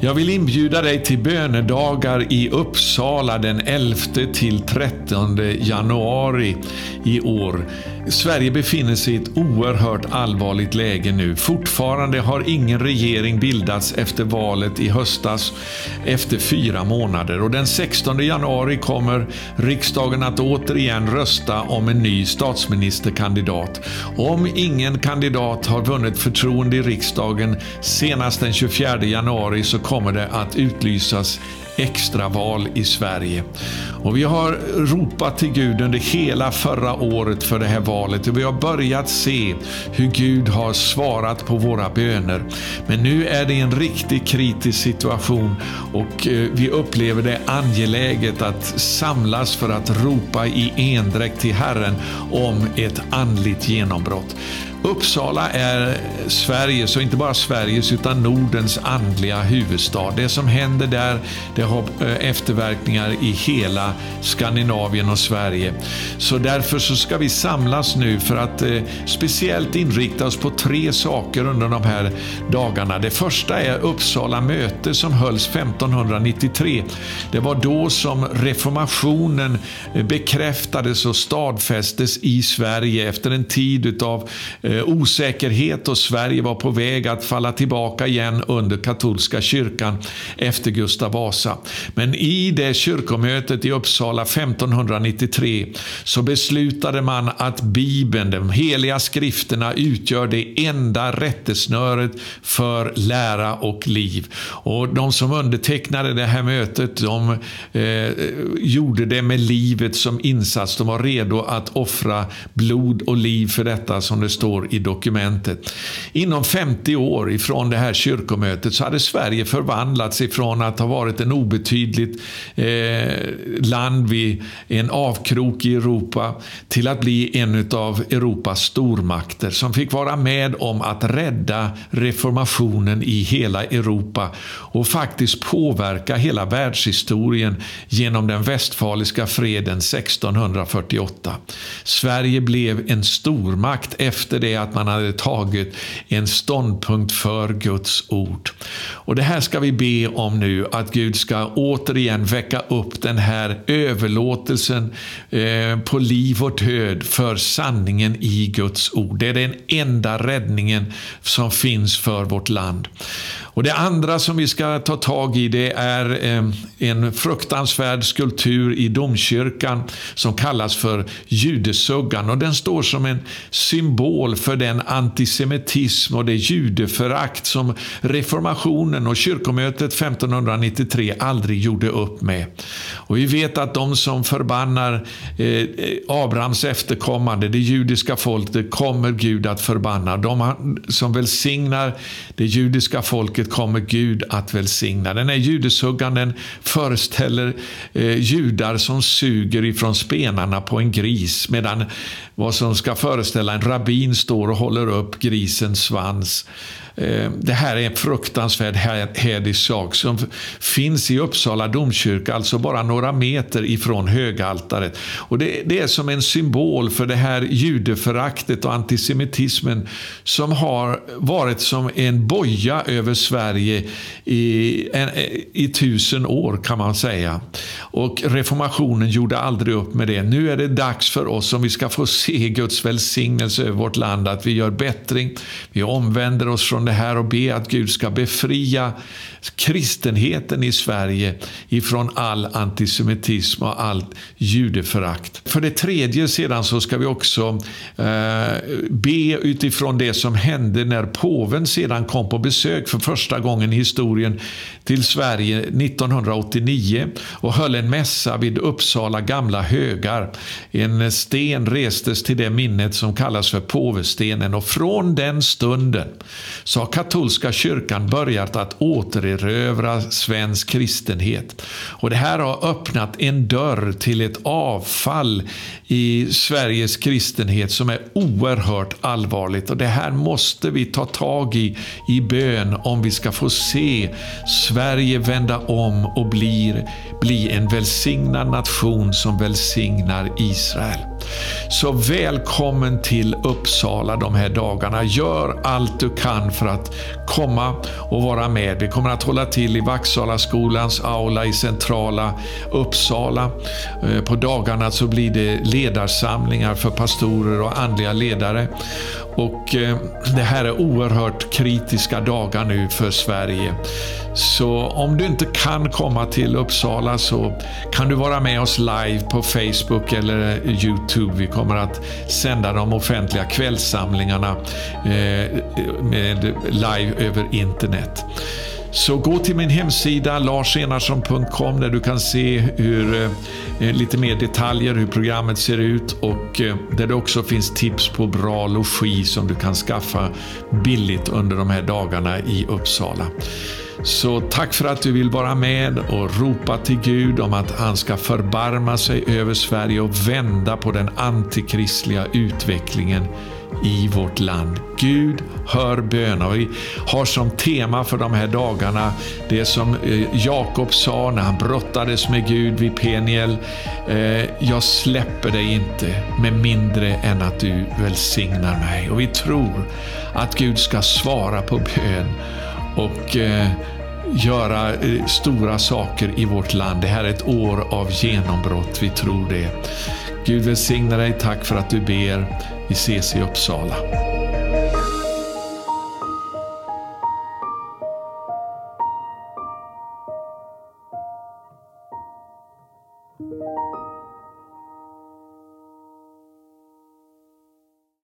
Jag vill inbjuda dig till bönedagar i Uppsala den 11 till 13 januari i år. Sverige befinner sig i ett oerhört allvarligt läge nu. Fortfarande har ingen regering bildats efter valet i höstas efter fyra månader och den 16 januari kommer riksdagen att återigen rösta om en ny statsministerkandidat. Om ingen kandidat har vunnit förtroende i riksdagen senast den 24 januari så kommer det att utlysas extraval i Sverige. Och vi har ropat till Gud under hela förra året för det här valet och vi har börjat se hur Gud har svarat på våra böner. Men nu är det en riktigt kritisk situation och eh, vi upplever det angeläget att samlas för att ropa i endräkt till Herren om ett andligt genombrott. Uppsala är Sveriges, och inte bara Sveriges, utan Nordens andliga huvudstad. Det som händer där det har eh, efterverkningar i hela Skandinavien och Sverige. Så därför så ska vi samlas nu för att eh, speciellt inrikta oss på tre saker under de här dagarna. Det första är Uppsala möte som hölls 1593. Det var då som reformationen eh, bekräftades och stadfästes i Sverige efter en tid utav Eh, Eh, osäkerhet och Sverige var på väg att falla tillbaka igen under katolska kyrkan efter Gustav Vasa. Men i det kyrkomötet i Uppsala 1593 så beslutade man att Bibeln, de heliga skrifterna, utgör det enda rättesnöret för lära och liv. Och de som undertecknade det här mötet, de eh, gjorde det med livet som insats. De var redo att offra blod och liv för detta som det står i dokumentet. Inom 50 år ifrån det här kyrkomötet så hade Sverige förvandlats ifrån att ha varit en obetydligt eh, land vid en avkrok i Europa till att bli en av Europas stormakter som fick vara med om att rädda reformationen i hela Europa och faktiskt påverka hela världshistorien genom den västfaliska freden 1648. Sverige blev en stormakt efter det att man hade tagit en ståndpunkt för Guds ord. Och Det här ska vi be om nu, att Gud ska återigen väcka upp den här överlåtelsen eh, på liv och död för sanningen i Guds ord. Det är den enda räddningen som finns för vårt land. Och Det andra som vi ska ta tag i det är eh, en fruktansvärd skulptur i domkyrkan som kallas för judesuggan. Och den står som en symbol för den antisemitism och det judeförakt som reformationen och kyrkomötet 1593 aldrig gjorde upp med. Och Vi vet att de som förbannar eh, Abrahams efterkommande, det judiska folket, kommer Gud att förbanna. De som välsignar det judiska folket folket kommer Gud att välsigna. Den här judeshuggan föreställer eh, judar som suger ifrån spenarna på en gris medan vad som ska föreställa en rabbin står och håller upp grisens svans. Eh, det här är en fruktansvärd hädisk sak som finns i Uppsala domkyrka, alltså bara några meter ifrån högaltaret. Och det, det är som en symbol för det här judeföraktet och antisemitismen som har varit som en boja över Sverige i, en, i tusen år kan man säga. Och reformationen gjorde aldrig upp med det. Nu är det dags för oss, om vi ska få se Guds välsignelse över vårt land, att vi gör bättring. Vi omvänder oss från fortfarande här och be att Gud ska befria kristenheten i Sverige ifrån all antisemitism och allt judeförakt. För det tredje sedan så ska vi också eh, be utifrån det som hände när påven sedan kom på besök för första gången i historien till Sverige 1989 och höll en mässa vid Uppsala gamla högar. En sten restes till det minnet som kallas för påvestenen och från den stunden så har katolska kyrkan börjat att återerövra svensk kristenhet. Och det här har öppnat en dörr till ett avfall i Sveriges kristenhet som är oerhört allvarligt. Och det här måste vi ta tag i i bön om vi ska få se Sverige vända om och blir, bli en välsignad nation som välsignar Israel. Så välkommen till Uppsala de här dagarna. Gör allt du kan för att komma och vara med. Vi kommer att hålla till i Vaksala skolans aula i centrala Uppsala. Eh, på dagarna så blir det ledarsamlingar för pastorer och andliga ledare. Och eh, Det här är oerhört kritiska dagar nu för Sverige. Så om du inte kan komma till Uppsala så kan du vara med oss live på Facebook eller Youtube. Vi kommer att sända de offentliga kvällssamlingarna eh, med live över internet. Så gå till min hemsida larsenarsson.com där du kan se hur, eh, lite mer detaljer hur programmet ser ut och eh, där det också finns tips på bra logi som du kan skaffa billigt under de här dagarna i Uppsala. Så tack för att du vill vara med och ropa till Gud om att han ska förbarma sig över Sverige och vända på den antikristliga utvecklingen i vårt land. Gud hör böner. Vi har som tema för de här dagarna det som eh, Jakob sa när han brottades med Gud vid Peniel. Eh, Jag släpper dig inte med mindre än att du välsignar mig. Och vi tror att Gud ska svara på bön och eh, göra eh, stora saker i vårt land. Det här är ett år av genombrott, vi tror det. Gud välsigne dig, tack för att du ber. Vi ses i Uppsala.